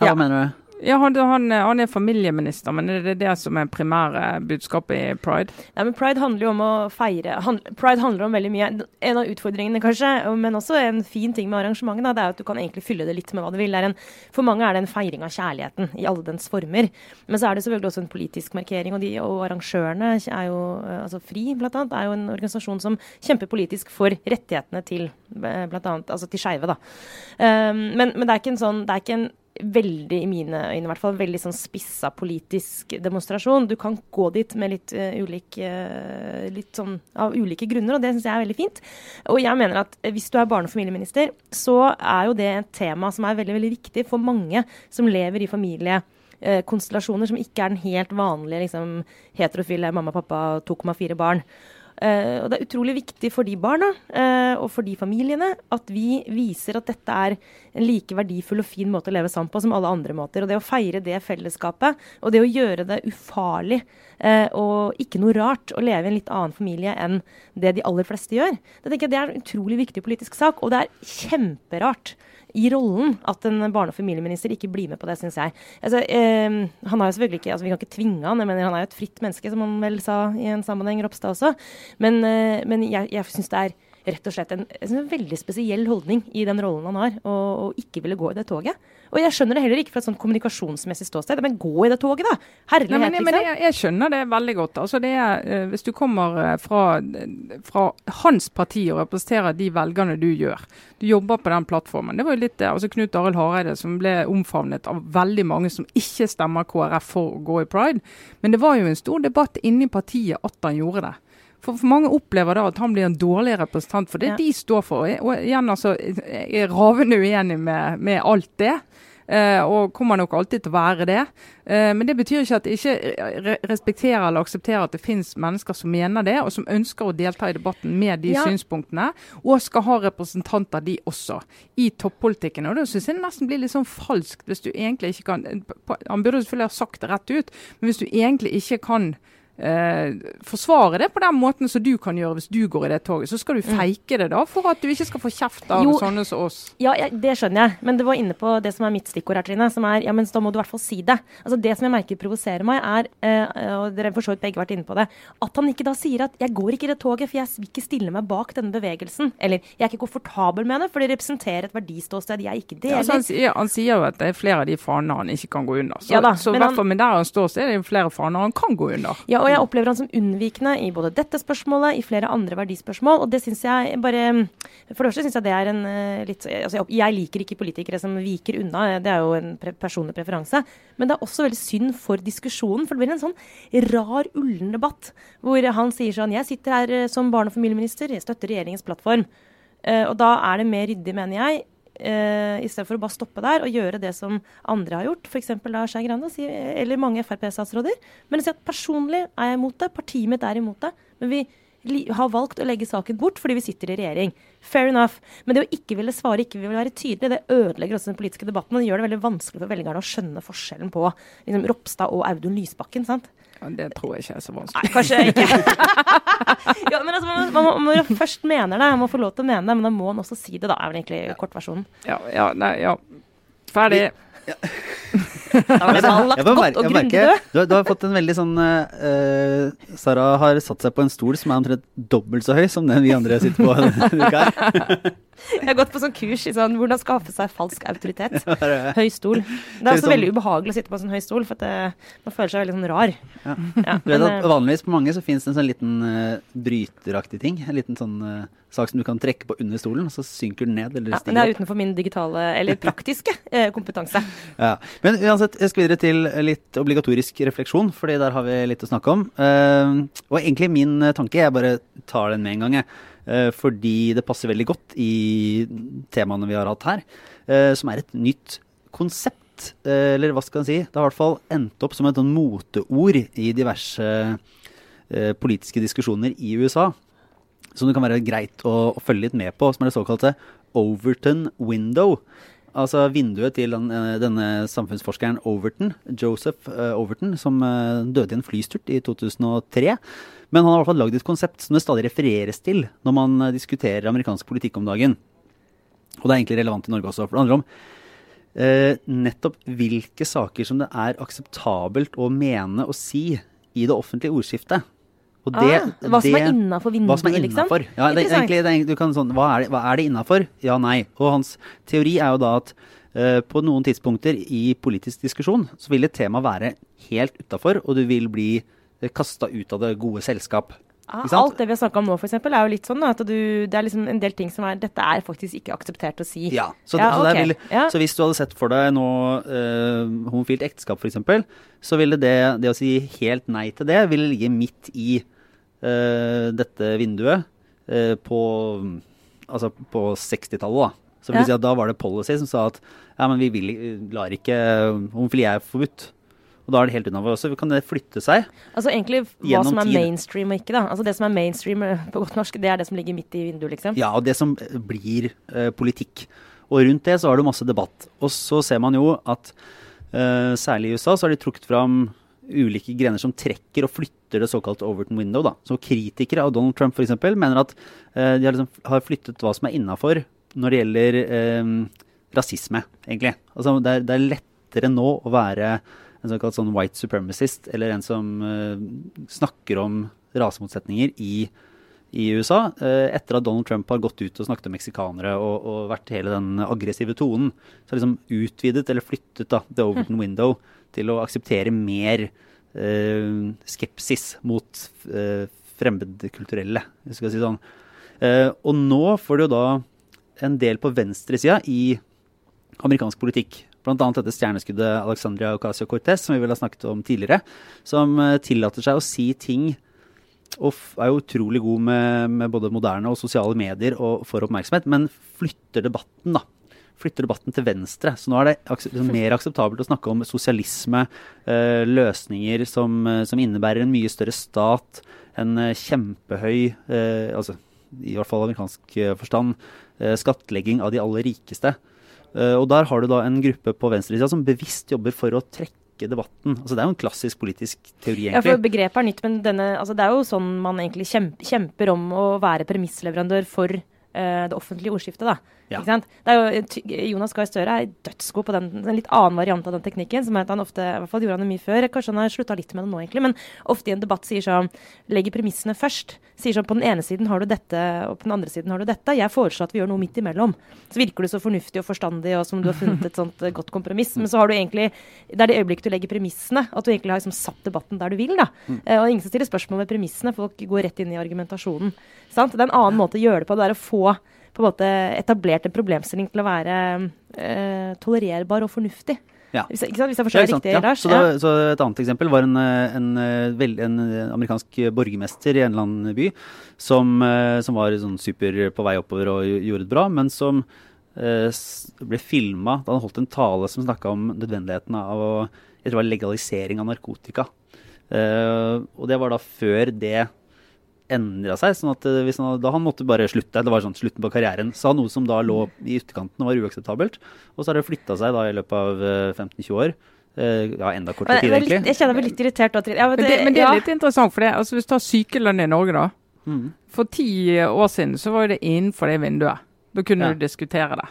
ja, ja. Hva mener du? Ja, han, han, han er familieminister, men er det det som er primære budskapet i pride? Nei, men Pride handler jo om å feire han, Pride handler om veldig mye. En av utfordringene, kanskje, men også en fin ting med arrangementet, da, det er at du kan egentlig fylle det litt med hva du vil. En, for mange er det en feiring av kjærligheten i alle dens former. Men så er det selvfølgelig også en politisk markering, og, de, og arrangørene er jo eh, altså FRI, blant annet, er jo en organisasjon som kjemper politisk for rettighetene til eh, blant annet, altså til skeive, da. Um, men, men det er ikke en sånn det er ikke en veldig, i mine øyne i hvert fall, veldig sånn spissa politisk demonstrasjon. Du kan gå dit med litt uh, ulik uh, litt sånn av ulike grunner, og det syns jeg er veldig fint. Og jeg mener at eh, hvis du er barne- og familieminister, så er jo det et tema som er veldig, veldig viktig for mange som lever i familie konstellasjoner som ikke er den helt vanlige liksom, heterofile mamma, pappa, 2,4 barn. Eh, og Det er utrolig viktig for de barna uh, og for de familiene at vi viser at dette er en like verdifull og fin måte å leve sammen på som alle andre måter. Og Det å feire det fellesskapet og det å gjøre det ufarlig uh, og ikke noe rart å leve i en litt annen familie enn det de aller fleste gjør, det jeg det er en utrolig viktig politisk sak. Og det er kjemperart i rollen at en barne- og familieminister ikke blir med på det, syns jeg. Altså, eh, han har jo selvfølgelig ikke, altså Vi kan ikke tvinge han, jeg mener han er jo et fritt menneske, som han vel sa i en sammenheng, Ropstad også. Men, eh, men jeg, jeg syns det er rett og slett en, en veldig spesiell holdning i den rollen han har, å ikke ville gå i det toget. Og jeg skjønner det heller ikke fra et sånn kommunikasjonsmessig ståsted. Men gå i det toget, da! Herlighet, Nei, men liksom. jeg, jeg skjønner det veldig godt. Altså det er, eh, hvis du kommer eh, fra, fra hans parti og representerer de velgerne du gjør, du jobber på den plattformen. Det var jo litt det, altså Knut Arild Hareide som ble omfavnet av veldig mange som ikke stemmer KrF for å gå i pride. Men det var jo en stor debatt inni partiet at han gjorde det. For, for mange opplever da at han blir en dårlig representant for det Ja. de står for. Og, og igjen, altså, jeg er ravende uenig med, med alt det. Uh, og kommer nok alltid til å være det. Uh, men det betyr ikke at jeg ikke respekterer eller aksepterer at det finnes mennesker som mener det, og som ønsker å delta i debatten med de Ja. synspunktene. Og skal ha representanter, de også, i toppolitikken. Og da syns jeg det nesten blir litt sånn falskt hvis du egentlig ikke kan Han burde selvfølgelig ha sagt det rett ut, men hvis du egentlig ikke kan eh, forsvare det på den måten som du kan gjøre hvis du går i det toget, så skal du feike det da for at du ikke skal få kjeft av Jo. sånne som oss. Ja, ja, det skjønner jeg, men det var inne på det som er mitt stikkord her, Trine. Som er ja, men da må du i hvert fall si det. Altså Det som jeg merker provoserer meg, er, eh, og dere for så vidt begge vært inne på det, at han ikke da sier at 'jeg går ikke i det toget, for jeg vil ikke stille meg bak denne bevegelsen'. Eller 'jeg er ikke komfortabel med det, for det representerer et verdiståsted jeg ikke Ja, deler'. så han, sier, han sier jo at det er flere av de fanene han ikke kan gå under. Så, Ja da, så i men hvert fall med der han står, så er det flere faner han kan gå under. Ja, og jeg opplever han som unnvikende i både dette spørsmålet, i flere andre verdispørsmål. Og det syns jeg bare For det første syns jeg det er en eh, litt altså jeg, jeg liker ikke politikere som viker unna, det er jo en pre personlig preferanse. Men det er også veldig synd for diskusjonen, for det blir en sånn rar, ullen debatt. Hvor han sier sånn Jeg sitter her eh, som barne- og familieminister, jeg støtter regjeringens plattform. Eh, og da er det mer ryddig, mener jeg, uh, i stedet for å bare stoppe der og gjøre det som andre har gjort, f.eks. Skei Grande eller mange Frp-statsråder. Men å si at personlig er jeg imot det, partiet mitt er imot det. Men vi har valgt å legge saken bort fordi vi sitter i regjering. Fair enough. Men det å ikke ville svare, ikke ville være tydelig, det ødelegger også den politiske debatten. Og det gjør det veldig vanskelig for velgerne å skjønne forskjellen på liksom, Ropstad og Audun Lysbakken. sant? Ja, det tror jeg ikke er så vanskelig. Nei, kanskje ikke. [LAUGHS] ja, men altså, man, man, må- man først mener det, man må få lov til å mene det, men da må man også si det, da, er vel egentlig kortversjonen. Ja, ja, nei, ja. Ferdig. Da var det godt og grundig. Du, har- du har fått en veldig sånn uh, Sara har satt seg på en stol som er omtrent dobbelt så høy som den vi andre sitter på. [LAUGHS] Jeg har gått på sånn kurs i sånn, hvordan skaffe seg falsk autoritet. [LAUGHS] Høy stol. Det er også veldig ubehagelig å sitte på en sånn høy stol, for det, man føler seg veldig sånn rar. Ja. Ja, Du vet men, at eh, Vanligvis på mange så finnes det en sånn liten uh, bryteraktig ting. En liten sånn uh, sak som du kan trekke på under stolen, og så synker den ned. eller ja, men det er utenfor min digitale, eller praktiske, eh, kompetanse. Ja. Men uansett, jeg skal videre til litt obligatorisk refleksjon, fordi der har vi litt å snakke om. Eh, og egentlig min eh, tanke, jeg bare tar den med en gang, jeg. Eh, fordi det passer veldig godt i temaene vi har hatt her, som er et nytt konsept. eller hva skal en si? Det har i hvert fall endt opp som et sånn moteord i diverse politiske diskusjoner i USA. Som det kan være greit å følge litt med på, som er det såkalte Overton window. Altså vinduet til den, eh, denne samfunnsforskeren Overton, Joseph eh, Overton, som eh, døde i en flysturt i 2003. Men han har i hvert fall lagd et konsept som det stadig refereres til når man diskuterer amerikansk politikk om dagen. Og det er egentlig relevant i Norge også. For det handler om nettopp hvilke saker som det er akseptabelt å mene og si i det offentlige ordskiftet. Og det, ah, hva som er innafor hva vinduet, liksom? Ja, det, egentlig, det du kan sånn, hva er det, hva er det innafor? Ja, nei. Og hans teori er jo da at eh, på noen tidspunkter i politisk diskusjon så vil et tema være helt utafor, og du vil bli uh, kasta ut av det gode selskap. Ah, alt det vi har snakka om nå, eksempel, er jo litt sånn at du, det er liksom en del ting som er Dette er faktisk ikke akseptert å si. Ja, så, Ja, så, der vil, Ja. så hvis du hadde sett for deg nå uh, homofilt ekteskap f.eks., så ville det, det å si helt nei til det, ville ligge midt i eh, dette vinduet eh, på, altså på 60-tallet. da. Så vil Ja. si at da var det policy som sa at ja, men vi vil, lar ikke Homofili er forbudt. Og da er det helt unnafor også. Kan det flytte seg? Altså egentlig hva som er tid. mainstream og ikke, da. Altså det som er mainstream eh, på godt norsk, det er det som ligger midt i vinduet, liksom. Ja, og det som blir eh, politikk. Og rundt det så har du masse debatt. Og så ser man jo at eh, særlig i USA så har de trukket fram ulike grener som trekker og flytter det såkalte Overton window. da. Så kritikere av Donald Trump f.eks. mener at eh, de har, liksom, har flyttet hva som er innafor når det gjelder eh, rasisme, egentlig. Altså det er, det er lettere nå å være en såkalt sånn white supremacist, eller en som eh, snakker om rasemotsetninger i i USA, eh, etter at Donald Trump har gått ut og snakket om meksikanere og, og vært hele den aggressive tonen, så har liksom utvidet eller flyttet da, the Overton [LAUGHS] window til å akseptere mer eh, skepsis mot eh, fremmedkulturelle, hvis jeg skal si sånn. Eh, og nå får du jo da en del på venstresida i amerikansk politikk. Annet dette stjerneskuddet Alexandria Ocasio-Cortez, som vi vel har snakket om tidligere, som eh, tillater seg å si ting og er jo utrolig god med, med både moderne og sosiale medier og får oppmerksomhet, men flytter debatten, da. Flytter debatten til venstre. Så nå er det akse- liksom mer akseptabelt å snakke om sosialisme, eh, løsninger som, eh, som innebærer en mye større stat, en eh, kjempehøy, eh, altså i hvert fall amerikansk forstand, skattlegging av de aller rikeste. Og der har du da en gruppe på venstresida som bevisst jobber for å trekke debatten. Altså Det er jo en klassisk politisk teori, egentlig. Ja, for begrepet er nytt, men denne, altså det er jo sånn man egentlig kjemper om å være premissleverandør for uh, det offentlige ordskiftet. da. Ja. Ikke sant? Det jo, Jonas Gahr Støre er dødsgod på den, en litt annen variant av den teknikken. som er at han ofte, i hvert fall gjorde han det mye før, kanskje han har slutta litt med det nå, egentlig, men ofte i en debatt sier sånn Legger premissene først. Sier sånn på den ene siden har du dette, og på den andre siden har du dette. Jeg foreslår at vi gjør noe midt imellom. Så virker du så fornuftig og forstandig og som du har funnet et sånt eh, godt kompromiss. Men så har du egentlig Det er det øyeblikket du legger premissene, at du egentlig har liksom satt debatten der du vil. da. Mm. og ingen som stiller spørsmål ved premissene. Folk går rett inn i argumentasjonen. Sant? Det er en annen måte å gjøre det på. Det er å få på en måte etablert en problemstilling til å være eh, tolererbar og fornuftig. Ja. Hvis, jeg-? Hvis jeg forstår riktig, Ja, Lars? Så, da, så Et annet eksempel var en, en, en, eh, en eh, amerikansk borgermester i en eller annen by som, eh, som var sånn super på vei oppover og gjorde det bra, men som eh, ble filma da han holdt en tale som snakka om nødvendigheten av å, jeg tror det var legalisering av narkotika. Eh, og det var da før det endra seg. sånn at eh, hvis han, Da han måtte bare slutte. Det var sånn slutten på karrieren. Sa noe som da lå i ytterkanten og var uakseptabelt. Og så har det flytta seg da i løpet av eh, 15-20 år. Eh, ja, enda kortere tid, egentlig. jeg kjenner meg litt irritert. da. Ja, Men det, men det ja. er litt interessant, for det, altså hvis du tar sykelønn i Norge, da. Mm. For ti år siden så var det innenfor det vinduet. Da kunne Ja. du diskutere det.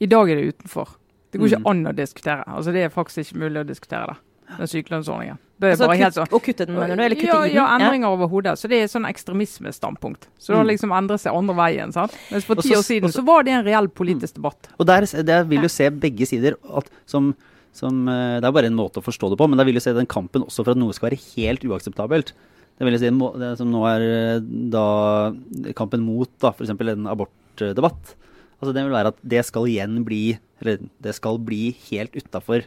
I dag er det utenfor. Det går Mm. ikke an å diskutere. Altså Det er faktisk ikke mulig å diskutere det. Den sykelønnsordningen. Det Altså, bare helt sånn Å kutte den, mener du? Eller kutte ja, i den? ja, endringer overhodet. Så det er sånn ekstremismestandpunkt. Så det har Mm. liksom endret seg andre veien. sant? Mens for ti år siden også, så- var det en reell politisk debatt. Og der, der vil du se begge sider. At, som, som, eh, det er bare en måte å forstå det på, men der vil du se den kampen også for at noe skal være helt uakseptabelt. Det vil jeg si, det som nå er eh, da kampen mot da, f.eks. en abortdebatt. Altså det vil være at det skal igjen bli Eller det skal bli helt utafor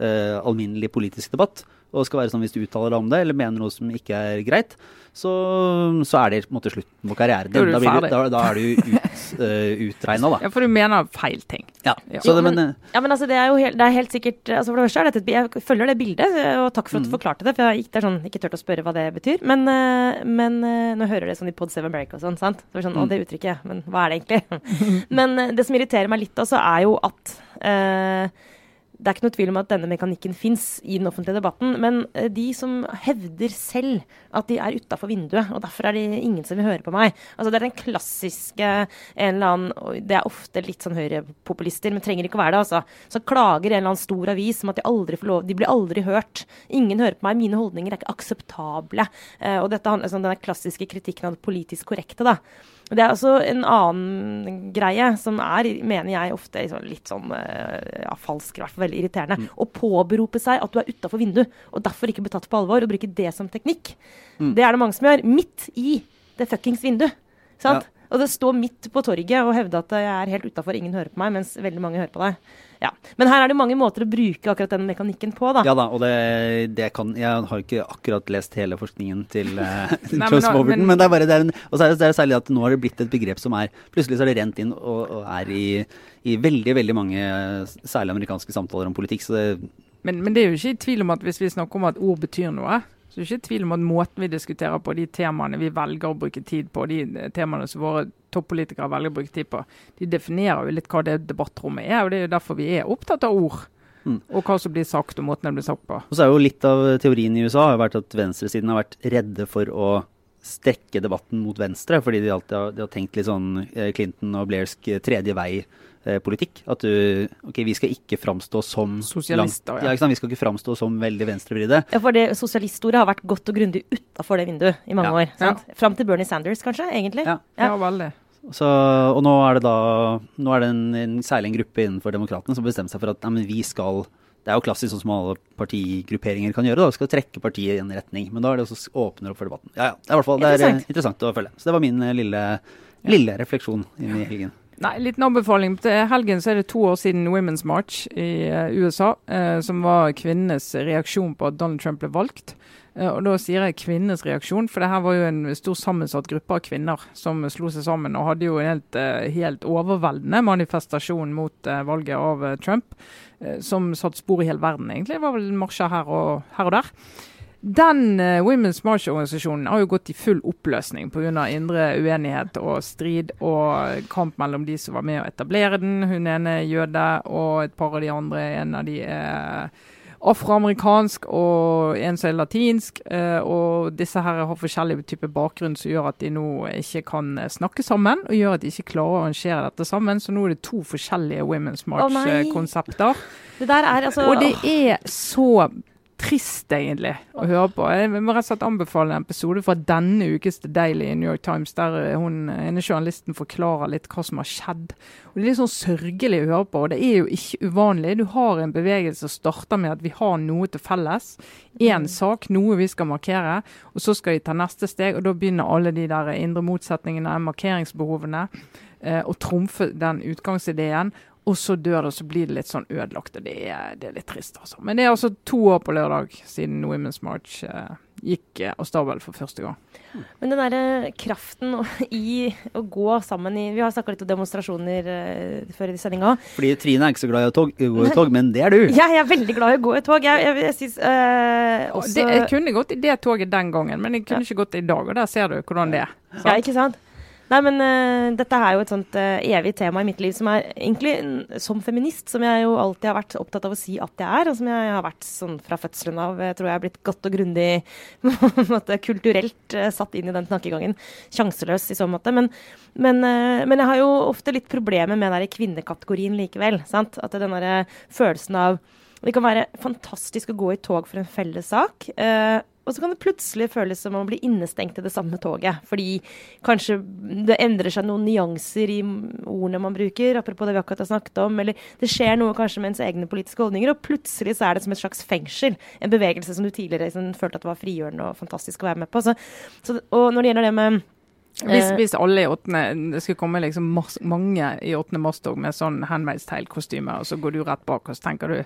eh, alminnelig politisk debatt. Og skal være sånn hvis du uttaler deg om det, eller mener noe som ikke er greit, så, så er det på en måte slutten på karrieren Da er din. du Da, du- da, da er du ut, uh, utregna, da. Ja, For du mener feil ting. Ja. Ja. Så det, men, eh, ja, men altså, det er jo helt, det er helt sikkert altså For det første er dette et, Jeg følger det bildet, og takk for at du Mm. forklarte det. For jeg har ikke, er sånn, ikke turt å spørre hva det betyr. Men, eh, men eh, nå hører det sånn i Pod 7 America og sånn, sant. Så det sånn, Å, Mm. det uttrykket, men hva er det egentlig? [LAUGHS] men eh, det som irriterer meg litt, altså, er jo at eh, det er ikke noe tvil om at denne mekanikken fins i den offentlige debatten, men eh, de som hevder selv at de er utafor vinduet, og derfor er det ingen som vil høre på meg Altså Det er den klassiske en eller annen Det er ofte litt sånn høyrepopulister, men trenger ikke å være det, altså. Som klager en eller annen stor avis om at de aldri får lov De blir aldri hørt. Ingen hører på meg. Mine holdninger er ikke akseptable. Eh, og dette handler om den klassiske kritikken av det politisk korrekte, da. Det er altså en annen greie som er, mener jeg, ofte liksom litt sånn eh, ja, falsk, i hvert fall veldig irriterende. Å påberope seg at du er utafor vinduet, og derfor ikke blir tatt på alvor, og bruke det som teknikk. Det er det mange som gjør. Midt i det fuckings vinduet. Sant? Og det står midt på torget og hevder at jeg er helt utafor, ingen hører på meg, mens veldig mange hører på deg. Ja. Men her er det mange måter å bruke akkurat den mekanikken på, da. ja da, og det, det kan Jeg har ikke akkurat lest hele forskningen til uh, [LAUGHS] Nei, Joss men men- men, det er bare det er en, Og så er det, det er særlig at nå har det blitt et begrep som er Plutselig så er det rent inn og, og er i, i veldig, veldig mange, særlig amerikanske samtaler om politikk. Så det Men, men det er jo ikke i tvil om at hvis vi snakker om at ord betyr noe, så det er ikke tvil om at måten vi diskuterer på, de temaene vi velger å bruke tid på, de eh, temaene som våre toppolitikere velger å bruke tid på, de definerer jo litt hva det debattrommet er. og Det er jo derfor vi er opptatt av ord. Mm. Og hva som blir sagt, og måten det blir sagt på. Og så er jo litt av teorien i USA har vært at venstresiden har vært redde for å strekke debatten mot venstre, fordi de alltid har, de har tenkt litt sånn eh, Clinton og Blairsk eh, vei-politikk. At du Ok, vi skal ikke framstå som Sosialister, langt- ja. ja. Ikke sant? Vi skal ikke framstå som veldig venstrevridde. Ja, for det Sosialistordet har vært godt og grundig utafor det vinduet i mange Ja. år. sant? Fram til Bernie Sanders, kanskje, egentlig. Ja. Ja. Ja, veldig. Så, og nå er det da Nå er det en, en særlig en gruppe innenfor Demokratene som bestemmer seg for at nei, men vi skal Det er jo klassisk sånn som alle partigrupperinger kan gjøre. da, Skal trekke partiet i en retning. Men da er det også åpner opp for debatten. Ja, ja. Det er i hvert fall det er eh, Interessant. interessant å følge. Så det var min eh, lille, lille refleksjon inn i helgen. Nei, liten anbefaling. Til helgen så er det to år siden Women's March i eh, USA, eh, som var kvinnenes reaksjon på at Donald Trump ble valgt. Eh, og Da sier jeg kvinnenes reaksjon, for det her var jo en stor sammensatt gruppe av kvinner som slo seg sammen og hadde jo en helt, helt overveldende manifestasjon mot valget av Trump, som satte spor i hele verden, egentlig. Det var vel marsjer her og, her og der. Den uh, Women's March-organisasjonen har jo gått i full oppløsning pga. indre uenighet og strid og kamp mellom de som var med å etablere den. Hun ene er jøde, og et par av de andre en av de er afroamerikansk og en som er latinsk. Uh, og disse her har forskjellige typer bakgrunn som gjør at de nå ikke kan snakke sammen, og gjør at de ikke klarer å arrangere dette sammen. Så nå er det to forskjellige Women's March-konsepter. Oh, altså... Og det er så trist, egentlig, å høre på. Jeg må rett og slett anbefale en episode fra denne ukes The Daily i New York Times, der hun, ene journalisten forklarer litt hva som har skjedd. Og Det er litt sånn sørgelig å høre på, og det er jo ikke uvanlig. Du har en bevegelse som starter med at vi har noe til felles. Én mm. sak, noe vi skal markere. Og så skal vi ta neste steg, og da begynner alle de der indre motsetningene, markeringsbehovene, eh, å trumfe den utgangsideen. Og så dør det, og så blir det litt sånn ødelagt. og det er, det er, litt trist, altså. Men det er altså to år på lørdag siden Women's March eh, gikk eh, av stabelen for første gang. Men den derre kraften i å gå sammen i Vi har snakka litt om demonstrasjoner uh, før i sendinga. Fordi Trine er ikke så glad i å tog, gå i tog, men det er du. [LAUGHS] Ja, jeg er veldig glad i å gå i tog. Jeg, jeg, jeg, synes, uh, også... det, jeg kunne gått i det toget den gangen, men jeg kunne ja. ikke gått i dag. Og der ser du hvordan det er. Sant? Ja, ikke sant? Nei, men uh, dette er jo et sånt uh, evig tema i mitt liv som er egentlig som feminist, som jeg jo alltid har vært opptatt av å si at jeg er, og som jeg har vært sånn fra fødselen av. Jeg tror jeg er blitt godt og grundig [LAUGHS] kulturelt uh, satt inn i den tankegangen. Sjanseløs i så måte. Men, men, men, jeg har jo ofte litt problemer med den kvinnekategorien likevel. Sant? At den derre følelsen av Det kan være fantastisk å gå i tog for en felles sak. Uh, og så kan det plutselig føles som man blir innestengt i det samme toget. Fordi kanskje det endrer seg noen nyanser i ordene man bruker, apropos det vi akkurat har snakket om. Eller det skjer noe kanskje med ens egne politiske holdninger, og plutselig så er det som et slags fengsel. En bevegelse som du tidligere liksom, følte at var frigjørende og fantastisk å være med på. Så, så, og når det gjelder det med hvis, hvis, alle i åttende Det skulle komme liksom mange i åttende mars-tog med sånn Handmaid's Tale-kostyme, og så går du rett bak og så tenker du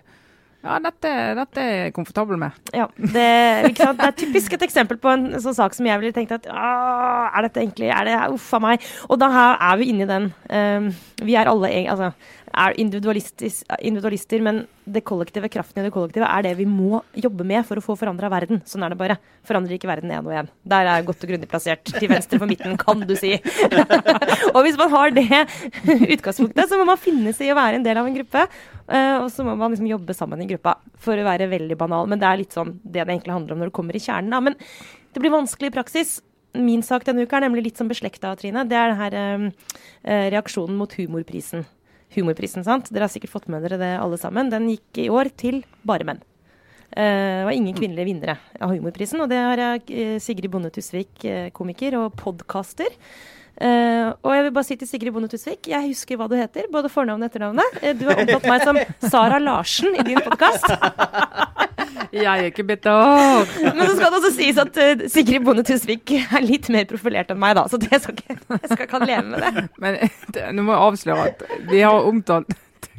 ja, dette, dette, er jeg komfortabel med. Ja, det, det, er typisk et eksempel på en sånn sak som jeg ville tenkt at er dette egentlig er det, Uff a meg. Og da her er vi inne i den. Um, vi er alle altså, er individualister, men det kollektive, kraften i det kollektive er det vi må jobbe med for å få forandra verden. Sånn er det bare. Forandrer ikke verden én og én. Der er godt og grundig plassert. Til venstre for midten, kan du si. [LAUGHS] og hvis man har det utgangspunktet, så må man finne seg i å være en del av en gruppe. Uh, og så må man liksom jobbe sammen i gruppa, for å være veldig banal. Men det er litt sånn det det egentlig handler om når du kommer i kjernen. Da. Men det blir vanskelig i praksis. Min sak denne uka er nemlig litt sånn beslekta, Trine. Det er denne uh, reaksjonen mot humorprisen humorprisen. sant? Dere har sikkert fått med dere det alle sammen. Den gikk i år til bare menn. Uh, det var ingen kvinnelige vinnere av humorprisen. Og det har jeg Sigrid Bonde Tusvik, komiker og podkaster. Og jeg vil bare si til Sigrid Bonde Tusvik, jeg husker hva du heter, både fornavnet og etternavnet. du har omtalt meg som Sara Larsen i din podkast. [LAUGHS] Jeg er ikke bitter. Men så skal det også sies at uh, Sigrid Bonde Tusvik er litt mer profilert enn meg, da. Så det skal ikke, jeg skal kan leve med det. Men [LAUGHS] det, nå må jeg avsløre at vi har omtalt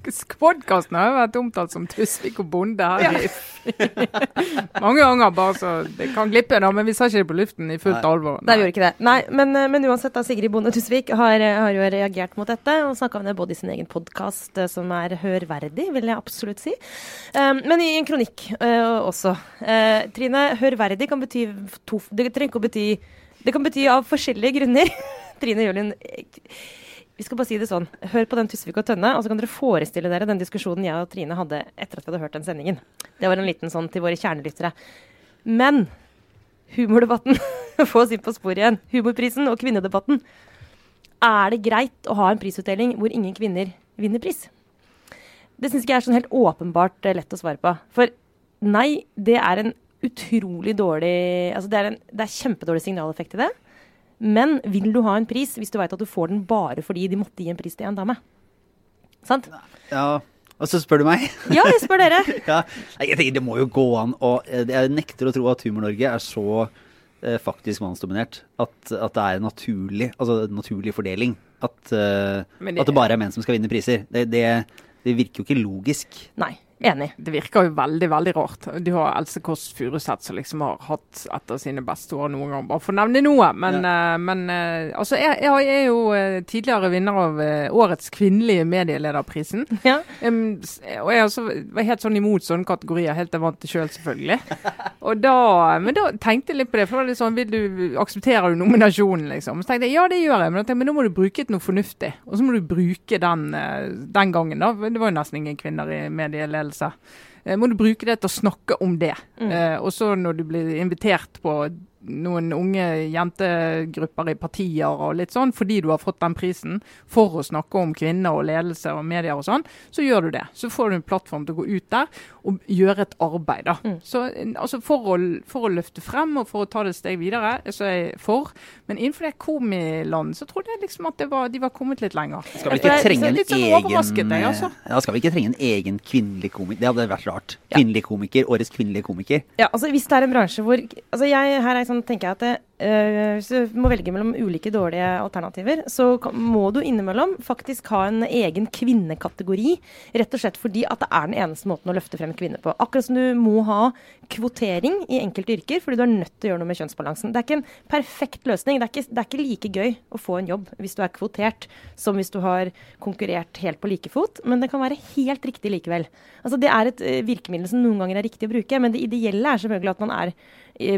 Podkasten har jo vært omtalt som Tusvik og Bonde her ja. [LAUGHS] mange ganger, bare så det kan glippe, da, men vi sa ikke det på luften i fullt alvor. Nei, vi gjorde ikke det. Nei, men, eh, men uansett, da, Sigrid Bonde Tusvik har, eh, har, jo reagert mot dette og snakka om det både i sin egen podkast, eh, som er hørverdig, vil jeg absolutt si, um, men i en kronikk uh, også. Uh, Trine, hørverdig kan bety to Det trenger ikke å bety Det kan bety av forskjellige grunner. [LAUGHS] Trine Jølien vi skal bare si det sånn. Hør på den Tusvik og Tønne, og så kan dere forestille dere den diskusjonen jeg og Trine hadde etter at vi hadde hørt den sendingen. Det var en liten sånn til våre kjernelyttere. Men humordebatten, [LAUGHS] få oss inn på sporet igjen, humorprisen og kvinnedebatten. Er det greit å ha en prisutdeling hvor ingen kvinner vinner pris? Det syns ikke jeg er sånn helt åpenbart eh, lett å svare på. For nei, det er en utrolig dårlig Altså det er, en, det er kjempedårlig signaleffekt i det. Men vil du ha en pris hvis du veit at du får den bare fordi de måtte gi en pris til en dame? Sant? Ja, og så spør du meg? [LAUGHS] Ja, jeg spør dere. [LAUGHS] ja, jeg tenker Det må jo gå an Og Jeg nekter å tro at Humor-Norge er så eh, faktisk mannsdominert at, at, det er en naturlig, altså, naturlig fordeling. At, uh, det, at, det, bare er menn som skal vinne priser. Det, det, det virker jo ikke logisk. Nei. Enig. Det virker jo veldig veldig rart. Du har Else Kåss Furuseth som liksom har hatt et av sine beste år noen gang, bare for å nevne noe. Men, ja. uh, men uh, altså, jeg, jeg, er jo uh, tidligere vinner av årets kvinnelige medielederprisen. [LAUGHS] Ja. Um, og jeg også, var helt sånn imot sånne kategorier, helt til jeg vant det sjøl, selv, selvfølgelig. [LAUGHS] og da, men da tenkte jeg litt på det. for det var litt sånn, vil du, Aksepterer du nominasjonen, liksom? Så tenkte jeg ja, det gjør jeg, men, tenkte, men da må du bruke noe fornuftig. Og så må du bruke den, den gangen, da. Det var jo nesten ingen kvinner i medieledelse ledelse. Eh, må du bruke det til å snakke om det. Mm. Eh, og så når du blir invitert på noen unge jentegrupper i partier og litt sånn, fordi du har fått den prisen for å snakke om kvinner og ledelse og medier og sånn, så gjør du det. Så får du en plattform til å gå ut der og gjøre et arbeid. da. Mm. Så altså for å, for å, løfte frem og for å ta det et steg videre, så er jeg for. Men innenfor det komiland så trodde jeg liksom at var, de var kommet litt lenger. Skal vi ikke trenge en sånn egen jeg, altså. ja, skal vi ikke trenge en egen kvinnelig komiker? Det hadde vært rart. Kvinnelig komiker, årets kvinnelige komiker. Ja, altså Hvis det er en bransje hvor altså jeg, Her er sånn, tenker jeg at det, uh, hvis du må velge mellom ulike dårlige alternativer, så må du innimellom faktisk ha en egen kvinnekategori. Rett og slett fordi at det er den eneste måten å løfte frem kvinner på. Akkurat som du må ha kvotering i enkelte yrker fordi du er nødt til å gjøre noe med kjønnsbalansen. Det er ikke en perfekt løsning. Det er ikke, det er ikke like gøy å få en jobb hvis du er kvotert som hvis du har konkurrert helt på like fot, men det kan være helt riktig likevel. Altså, det er et eh, virkemiddel som noen ganger er riktig å bruke, men det ideelle er selvfølgelig at man er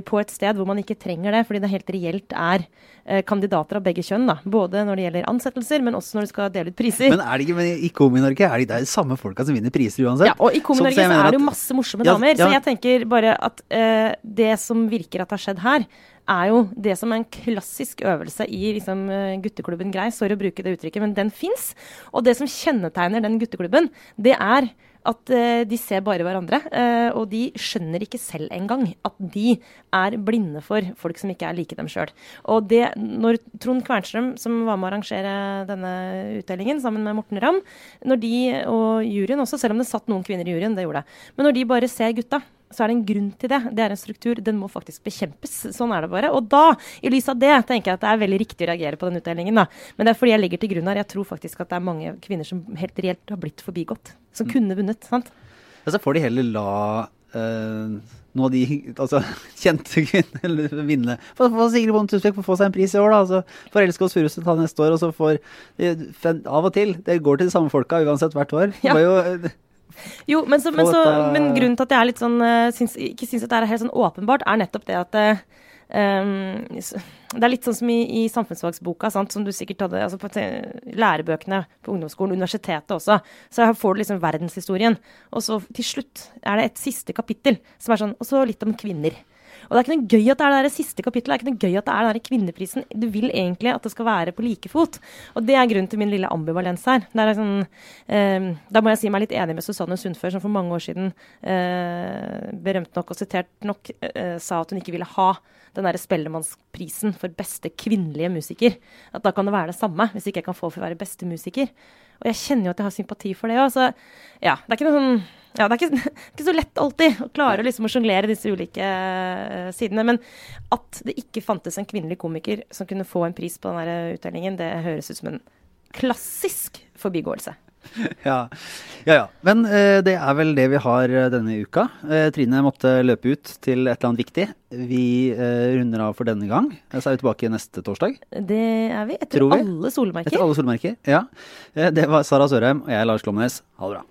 på et sted hvor man ikke trenger det, fordi det helt reelt er eh, kandidater av begge kjønn. Da. Både når det gjelder ansettelser, men også når du skal dele ut priser. Men er det ikke, men i Komi-Norge er det de samme folka som vinner priser uansett? Ja, og i Komi-Norge så, er det jo masse morsomme ja, damer. Ja. Så jeg tenker bare at uh, det som virker at har skjedd her, er jo det som er en klassisk øvelse i liksom, eh, gutteklubben Grei. Sorry å bruke det uttrykket, men den fins. Og det som kjennetegner den gutteklubben, det er at uh, de ser bare hverandre. Uh, og de skjønner ikke selv engang at de er blinde for folk som ikke er like dem sjøl. Og det, når Trond Kvernstrøm, som var med å arrangere denne utdelingen sammen med Morten Ramm, når de, og juryen også, selv om det satt noen kvinner i juryen, det gjorde det, men når de bare ser gutta, så er det en grunn til det. Det er en struktur. Den må faktisk bekjempes. Sånn er det bare. Og da, i lys av det, tenker jeg at det er veldig riktig å reagere på den utdelingen. Da. Men det er fordi jeg legger til grunn her. Jeg tror faktisk at det er mange kvinner som helt reelt har blitt forbigått. Som mm. kunne vunnet. sant? Ja, så får de heller la uh, noen av de altså, [LAUGHS] kjente kvinnene vinne. For, for Sigrid Bonde Tusvik får få seg en pris i år, da. Altså, for Elske oss Furuseth ta neste år, og så får Av og til. Det går til de samme folka uansett hvert år. Ja. Det var jo jo, men, så, men, så, men, grunnen til at jeg er litt sånn, uh, syns, ikke syns at det er helt sånn åpenbart, er nettopp det at um, Det er litt sånn som i, i samfunnsfagsboka, sant, som du sikkert hadde altså på lærebøkene på ungdomsskolen, universitetet også. Så her får du liksom verdenshistorien. Og så til slutt er det et siste kapittel som er sånn Og så litt om kvinner. Og det er ikke noe gøy at det er det siste kapittelet. Det er ikke noe gøy at det er den kvinneprisen. Du vil egentlig at det skal være på like fot. Og det er grunnen til min lille ambivalens her. Sånn, eh, da må jeg si meg litt enig med Susanne Sundfør, som for mange år siden eh, berømt nok og sitert nok eh, sa at hun ikke ville ha den derre Spellemannsprisen for beste kvinnelige musiker. At da kan det være det samme, hvis ikke jeg kan få for å være beste musiker. Og jeg kjenner jo at jeg har sympati for det òg, så ja. Det er ikke noe sånn ja, det er ikke, [LAUGHS] ikke, så lett alltid å klare liksom å sjonglere disse ulike uh, sidene. Men at det ikke fantes en kvinnelig komiker som kunne få en pris på den utdelingen, det høres ut som en klassisk forbigåelse. [LAUGHS] Ja, ja. ja. Men uh, det er vel det vi har uh, denne uka. Uh, Trine måtte løpe ut til et eller annet viktig. Vi runder av for denne gang. Så er vi tilbake neste torsdag. Det er vi. Etter alle solmerker. Etter alle solmerker, ja. det var Sara Sørheim og jeg, Lars Klomnes. Ha det bra.